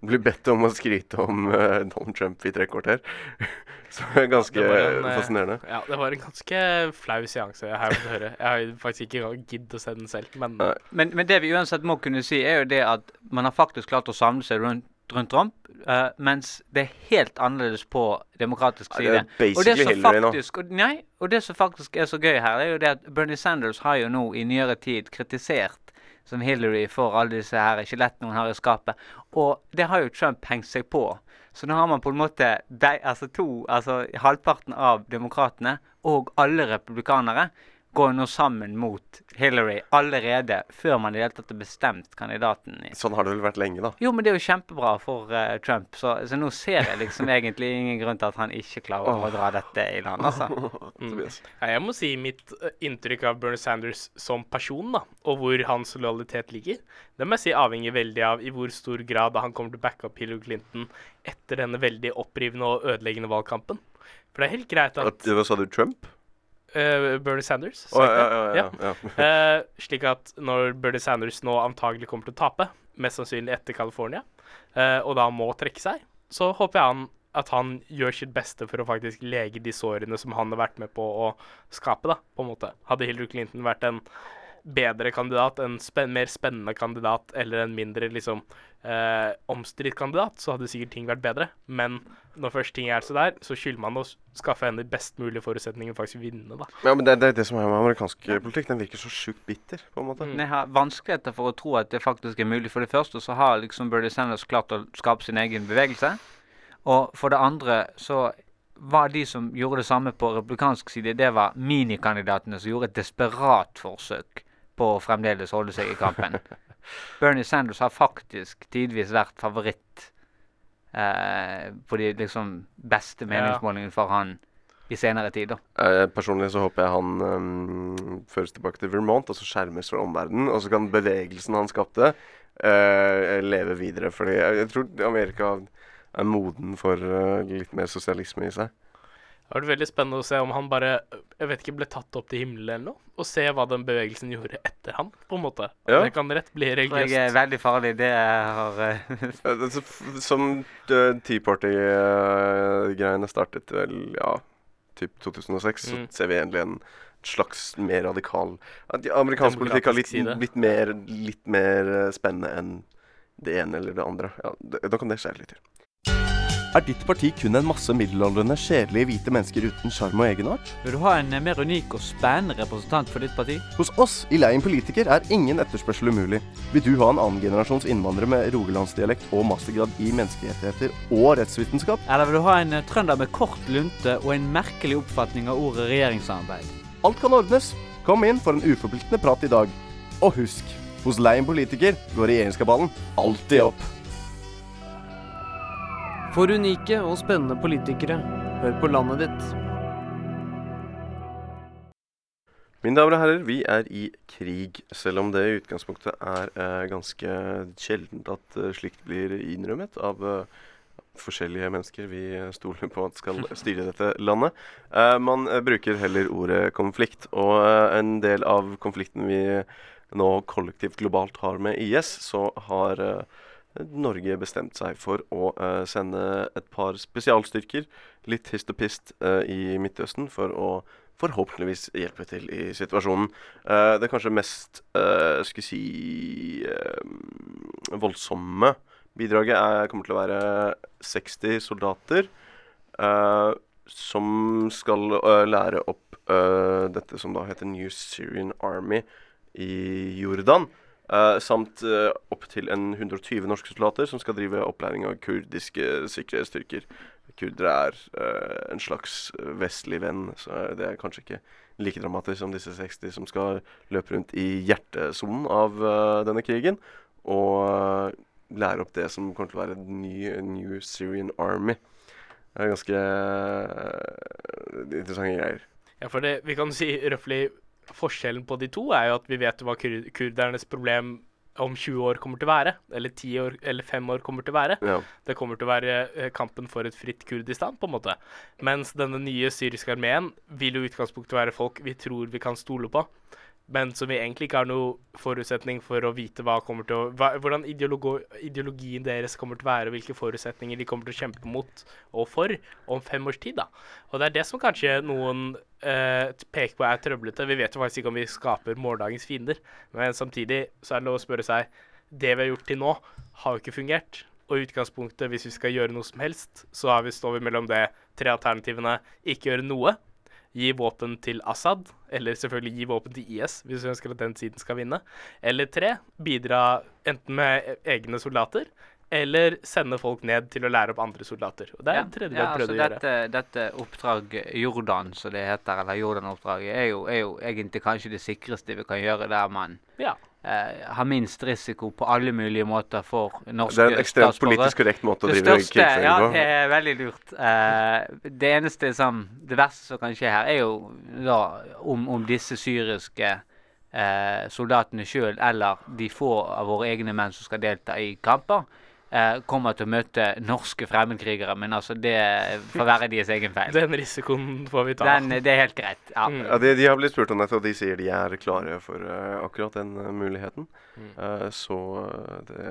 S2: blir bedt om å skryte om uh, Donald Trump i tre kvarter. Så det er ganske
S9: Det en, eh,
S2: fascinerende.
S9: Ja, det var en ganske flau seanse, jeg har høre. Jeg har faktisk ikke giddet å se den selv, men
S3: Men, men det vi uansett må kunne si, er jo det at man har faktisk klart å samle seg rundt, rundt Trump, uh, mens det er helt annerledes på demokratisk
S2: Ja,
S3: side.
S2: det er basically Hillary nå.
S3: faktisk, og, nei, og det som faktisk er så gøy her, er jo det at Bernie Sanders har jo nå i nyere tid kritisert som Hillary for alle disse her skjelettene hun har i skapet. Og det har jo Trump hengt seg på. Så nå har man på en måte de, altså to, altså halvparten av demokratene og alle republikanere går nå sammen mot Hillary allerede før man i det hele tatt har bestemt kandidaten. i
S2: Sånn har det vel vært lenge, da.
S3: jo, men det er jo kjempebra for uh, Trump, så, så nå ser jeg liksom egentlig ingen grunn til at han ikke klarer å dra dette i land, altså.
S9: Mm. Ja, jeg må si mitt eh, inntrykk av Bernie Sanders som person, da, og hvor hans lojalitet ligger, det må jeg si avhenger veldig av i hvor stor grad han kommer til å backe opp Hillary Clinton etter denne veldig opprivende og ødeleggende valgkampen. For det er helt greit at
S2: At, hva sa du, Trump?
S9: Eh, Bernie Sanders. Oh,
S2: ja, ja, ja.
S9: Eh, slik at når Bernie Sanders nå antagelig kommer til å tape, mest sannsynlig etter California, uh, og da må trekke seg, så håper jeg han at han gjør sitt beste for å faktisk lege de sårene som han har vært med på å skape, da, på en måte. Hadde Hillary Clinton vært en bedre kandidat, en spen mer spennende kandidat eller en mindre liksom eh, omstridt kandidat, så hadde sikkert ting vært bedre. Men når først ting er så der, så skylder man å skaffe henne de best mulige forutsetninger for å faktisk vinne, da.
S2: Ja, men det, det er det som er med amerikansk eh, politikk. Den virker så sjukt bitter, på en måte.
S3: Mm. Jeg har vanskeligheter for å tro at det faktisk er mulig. For det første så har liksom Bernie Sanders klart å skape sin egen bevegelse. Og for det andre så var de som gjorde det samme på republikansk side, det var minikandidatene som gjorde et desperat forsøk på å fremdeles holde seg i kampen. Bernie Sanders har faktisk tidvis vært favoritt eh, på de liksom beste meningsmålingene for han i senere tid. da.
S2: Eh, personlig så håper jeg han um, føres tilbake til Vermont, og så skjermes fra omverdenen. Og så kan bevegelsen han skapte, uh, leve videre. Fordi jeg, jeg tror Amerika er moden for uh, litt mer sosialisme i seg.
S9: Det har vært veldig spennende å se om han bare jeg vet ikke, ble tatt opp til himmelen eller noe, og se hva den bevegelsen gjorde etter han, på en måte.
S2: Ja.
S9: Det kan rett bli
S3: religiøst. Det er veldig farlig. Det har eh,
S2: Eh, så Som uh, Tea Party-greiene startet vel, ja, typ 2006, så
S9: Mm.
S2: ser vi egentlig en slags mer radikal Amerikansk politikk har litt, blitt mer, litt mer eh, spennende enn det ene eller det andre. Ja, da kan det skje litt til. Er ditt parti kun en masse middelaldrende, kjedelige hvite mennesker uten sjarm og egenart?
S16: Vil du ha en eh, mer unik og spennende representant for ditt parti?
S2: Hos oss i Leien politiker er ingen etterspørsel umulig. Vil du ha en annengenerasjons innvandrer med rogalandsdialekt og mastergrad i menneskerettigheter og rettsvitenskap?
S16: Eller vil du ha en eh, trønder med kort lunte og en merkelig oppfatning av ordet regjeringssamarbeid?
S2: Alt kan ordnes. Kom inn for en uforpliktende prat i dag. Og husk, hos Leien politiker går regjeringskabalen alltid opp.
S17: For unike og spennende politikere, hør på landet ditt.
S2: Mine damer og herrer, vi er i krig, selv om det i utgangspunktet er eh, ganske sjeldent at eh, slikt blir innrømmet av eh, forskjellige mennesker vi eh, stoler på at skal styre dette landet. Eh, man eh, bruker heller ordet konflikt, og en del av konflikten vi nå kollektivt globalt har med IS, så har eh, Norge bestemt seg for å eh, sende et par spesialstyrker, litt hist og pist, eh, i Midtøsten for å forhåpentligvis hjelpe til i situasjonen. Eh, det kanskje mest skal si eh, voldsomme bidraget er, kommer til å være 60 soldater som skal lære opp dette som da heter New Syrian Army i Jordan. Eh, samt uh, opptil en 120 norske soldater som skal drive opplæring av kurdiske sikkerhetsstyrker. Kurdere er uh, en slags vestlig venn, så det er kanskje ikke like dramatisk som disse 60 som skal løpe rundt i hjertesonen av uh, denne krigen. Og lære opp det som kommer til å være ny, New Syrian Army. Det er ganske interessante greier.
S9: Ja, for det, vi kan si røftlig forskjellen på de to er jo at vi vet hva kur kurdernes problem om 20 år kommer til å være, eller 10 år, eller 5 år kommer til å være.
S2: Ja.
S9: Det kommer til å være eh, kampen for et fritt Kurdistan, på en måte. Mens denne nye syriske armeen vil jo i utgangspunktet være folk vi tror vi kan stole på. Men som vi egentlig ikke har noen forutsetning for å vite hva kommer til å, hva, hvordan ideologien deres kommer til å være, og hvilke forutsetninger de kommer til å kjempe mot og for om fem års tid. da. Og det er det som kanskje noen eh, peker på er trøblete. Vi vet jo faktisk ikke om vi skaper morgendagens fiender, men samtidig så er det lov å spørre seg Det vi har gjort til nå, har jo ikke fungert. Og i utgangspunktet, hvis vi skal gjøre noe som helst, så vi, står vi mellom det tre alternativene ikke gjøre noe, gi våpen til Assad, eller selvfølgelig gi våpen til IS hvis vi ønsker at den siden skal vinne. Eller tre, bidra enten med egne soldater eller sende folk ned til å lære opp andre soldater. Og det er det tredje
S3: ja,
S9: har prøvd
S3: altså
S9: å gjøre.
S3: dette, dette oppdrag Jordan, som det heter, eller Jordan-oppdraget, er, er jo egentlig kanskje det sikreste vi kan gjøre der man
S9: Ja.
S3: Eh, har minst risiko på alle mulige måter for norske
S2: Det er en ekstremt politisk korrekt måte å
S3: Det
S2: drive
S3: største-
S2: krigføring
S3: ja, det er veldig lurt. Eh, det eneste som Det verste som kan skje her, er jo da om, om disse syriske eh, soldatene sjøl, eller de få av våre egne menn som skal delta i kamper, eh, kommer til å møte norske fremmedkrigere. Men altså, det får være deres egen feil.
S9: Den risikoen får vi ta.
S3: Den, det er helt greit. Ja.
S2: Ja, de, de har blitt spurt om dette, og de sier de er klare for uh, akkurat den uh, muligheten. Eh, så eh, det,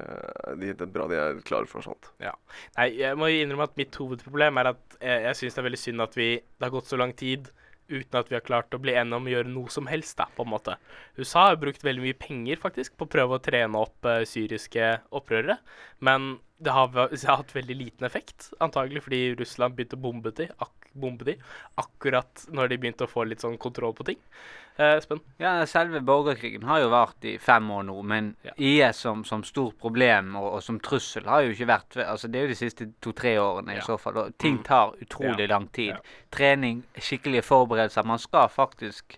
S2: de, det er bra de er klare for sånt.
S9: Ja. Nei, jeg må innrømme at mitt hovedproblem er at jeg, jeg syns det er veldig synd at vi Det har gått så lang tid uten at vi har klart å bli enige om å gjøre noe som helst, da, på en måte. USA har brukt veldig mye penger, faktisk, på å prøve å trene opp uh, syriske opprørere, men det har, det har hatt veldig liten effekt, antagelig fordi Russland begynte å bombe til ak bombe de akkurat når de begynte å få litt sånn kontroll på ting. Eh,
S3: Ja, Selve borgerkrigen har jo vart i fem år nå, men IS som, som stort problem og, og som trussel har jo ikke vært altså Det er jo de siste to-tre årene i så fall. Og ting tar utrolig
S9: Ja.
S3: lang tid. Trening, skikkelige forberedelser. Man skal faktisk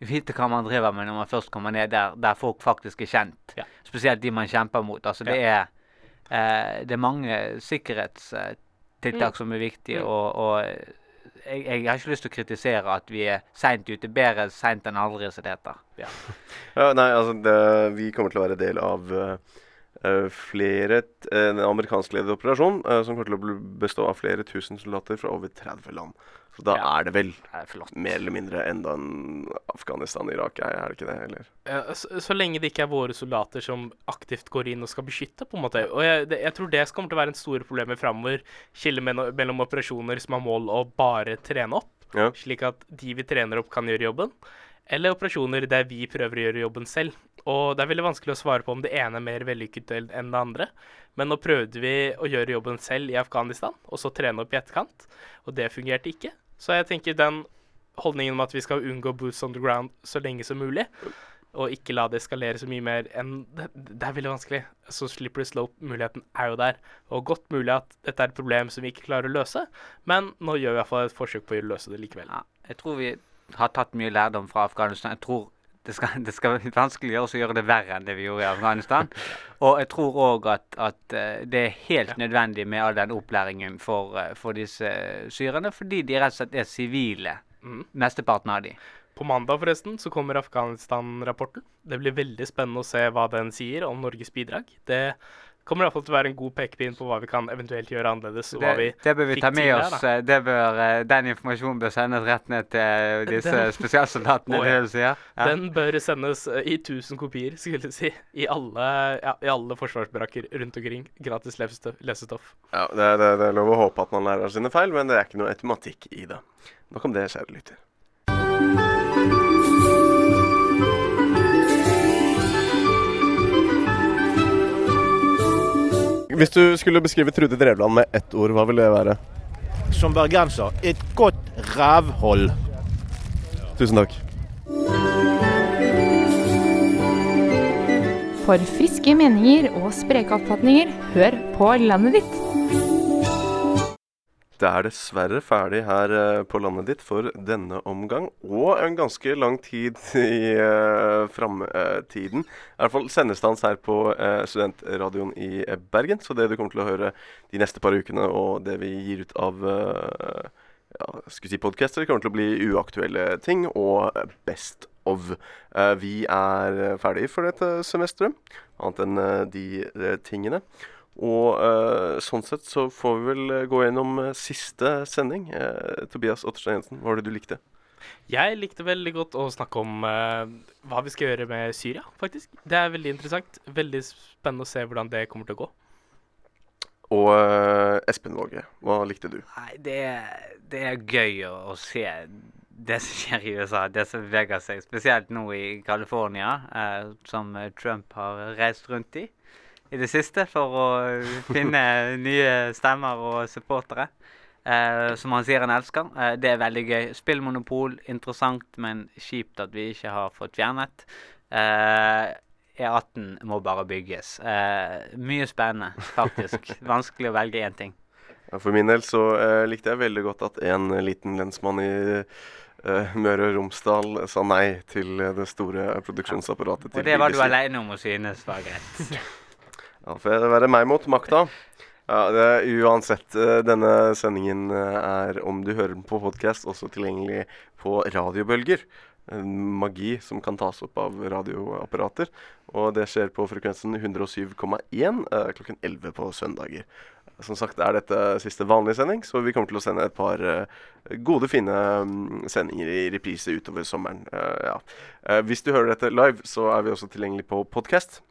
S3: vite hva man driver med når man først kommer ned der, der folk faktisk er kjent. Spesielt de man kjemper mot. Altså det er eh, Det er mange sikkerhetstiltak
S9: Mm.
S3: som er viktige,
S9: Mm.
S3: og, og jeg, jeg har ikke lyst til å kritisere at vi er seint ute. Bedre seint enn aldri, som det heter.
S2: Ja, nei, altså det, Vi kommer til å være del av uh, eh, flere t- eh, En amerikanskledet operasjon uh, som kommer til å bestå av flere tusen soldater fra over 30 land. Så da er det vel mer eller mindre enda en Afghanistan-Irak, er er det ikke det? Eller?
S9: Ja, så, så lenge det ikke er våre soldater som aktivt går inn og skal beskytte, på en måte. Og jeg, det, jeg tror det kommer til å være en store problemer framover. Skille mellom, operasjoner som har mål å bare trene opp,
S2: Ja.
S9: slik at de vi trener opp, kan gjøre jobben. Eller operasjoner der vi prøver å gjøre jobben selv. Og det er veldig vanskelig å svare på om det ene er mer vellykket enn det andre. Men nå prøvde vi å gjøre jobben selv i Afghanistan, og så trene opp i etterkant. Og det fungerte ikke. Så jeg tenker den holdningen om at vi skal unngå boots on the ground så lenge som mulig, og ikke la det eskalere så mye mer enn Det, det er veldig vanskelig. Så slippery slope-muligheten er jo der. Og godt mulig at dette er et problem som vi ikke klarer å løse, men nå gjør vi i hvert fall et forsøk på å løse det likevel.
S3: Jeg tror vi har tatt mye lærdom fra Afghanistan. Jeg tror det skal, det skal vanskeliggjøres å gjøre det verre enn det vi gjorde i Afghanistan. Og jeg tror òg at, at eh, det er helt nødvendig med all den opplæringen for, eh, for disse syrerne, fordi de rett og slett er sivile,
S9: mm.
S3: mesteparten av de.
S9: På mandag forresten så kommer Afghanistan-rapporten. Det blir veldig spennende å se hva den sier om Norges bidrag. Det kommer iallfall til å være en god pekepinn på hva vi kan eventuelt gjøre annerledes. og hva vi
S3: Det, det bør vi
S9: fikk
S3: ta med
S9: der,
S3: oss.
S9: da.
S3: eh, Det bør, eh, den informasjonen bør sendes rett ned til disse
S9: Den-
S3: spesialsoldatene.
S9: Oh,
S3: det
S9: ja.
S3: du sier. Ja.
S9: Den bør sendes eh, i 1000 kopier, skulle jeg si. I alle, ja, i alle forsvarsbrakker rundt omkring. Gratis lesestoff.
S2: Ja, det, det, det er lov å håpe at man lærer av sine feil, men det er ikke noe automatikk i det. Nok om det, kjære lytter. Hvis du skulle beskrive Trude Drevland med ett ord, hva ville det være?
S18: Som bergenser et godt rævhold.
S2: Tusen takk.
S15: For friske meninger og spreke oppfatninger, hør på landet ditt.
S2: Det er dessverre ferdig her eh, på landet ditt for denne omgang, og en ganske lang tid i uh, framtiden. I hvert fall sendestans her på uh, studentradioen i eh, Bergen. Så det du kommer til å høre de neste par ukene, og det vi gir ut av uh, ja, skulle si podcaster kommer til å bli uaktuelle ting og eh, best of. Uh, vi er ferdig for dette semesteret, annet enn eh, de eh, tingene. Og uh, sånn sett så får vi vel eh, gå gjennom uh, siste sending. Uh, Tobias Otterstein Jensen, hva var det du likte?
S9: Jeg likte veldig godt å snakke om hva vi skal gjøre med Syria, faktisk. Det er veldig interessant. Veldig spennende å se hvordan det kommer til å gå.
S2: Og Espen Våge, hva likte du?
S3: Nei, det, det er gøy å, å se det som skjer i USA, det som beveger seg, spesielt nå i California, eh, som Trump har reist rundt i i det siste for å finne nye stemmer og supportere. Eh, som han sier han elsker. Eh, det er veldig gøy. Spillmonopol, interessant, men kjipt at vi ikke har fått fjernet. Eh, E18 må bare bygges. Eh, mye spennende, faktisk. Vanskelig å velge én ting.
S2: Ja, For min del så eh, likte jeg veldig godt at en liten lensmann i eh, Møre og Romsdal sa nei til det store produksjonsapparatet Ja.
S3: Og det var du aleine om å synes var greit.
S2: Ja, får det være meg mot makta. Ja, det, uansett, eh, denne sendingen eh, er, om du hører den på podkast, også tilgjengelig på radiobølger. En magi som kan tas opp av radioapparater. Og det skjer på frekvensen 107,1 eh, klokken 11 på søndager. Som sagt er dette siste vanlige sending, så vi kommer til å sende et par gode, fine mm, sendinger i reprise utover sommeren. Ja. Hvis du hører dette live, så er vi også tilgjengelig på podkast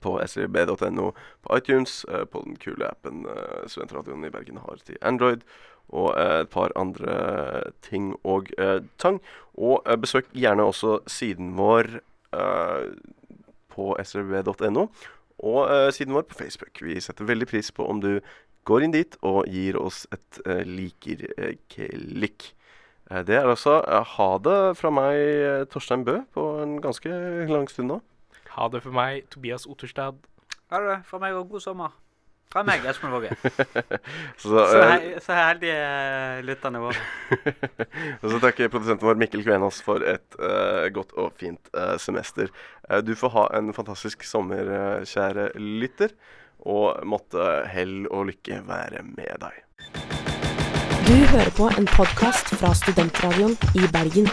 S2: på srib.no, på iTunes, eh, på den kule appen eh, Studentradioen i Bergen har til Android, og eh, et par andre ting og tang. Og besøk gjerne også siden vår på srib.no, og siden vår på Facebook. Vi setter veldig pris på om du går inn dit og gir oss et liker-klikk. Det er altså ha det fra meg, Torstein Bø, på en ganske lang stund nå.
S9: Ha det for meg, Tobias Otterstad.
S3: Ha det fra meg og god sommer. Fra meg, Espen Våge.
S2: Så,
S3: så,
S2: eh,
S3: he så heldige eh, lytterne våre.
S2: Og så takker produsenten vår Mikkel Kvenås for et uh, godt og fint uh, semester. Uh, du får ha en fantastisk sommer, kjære lytter. Og måtte hell og lykke være med deg.
S19: Du hører på en podkast fra Studentradioen i Bergen.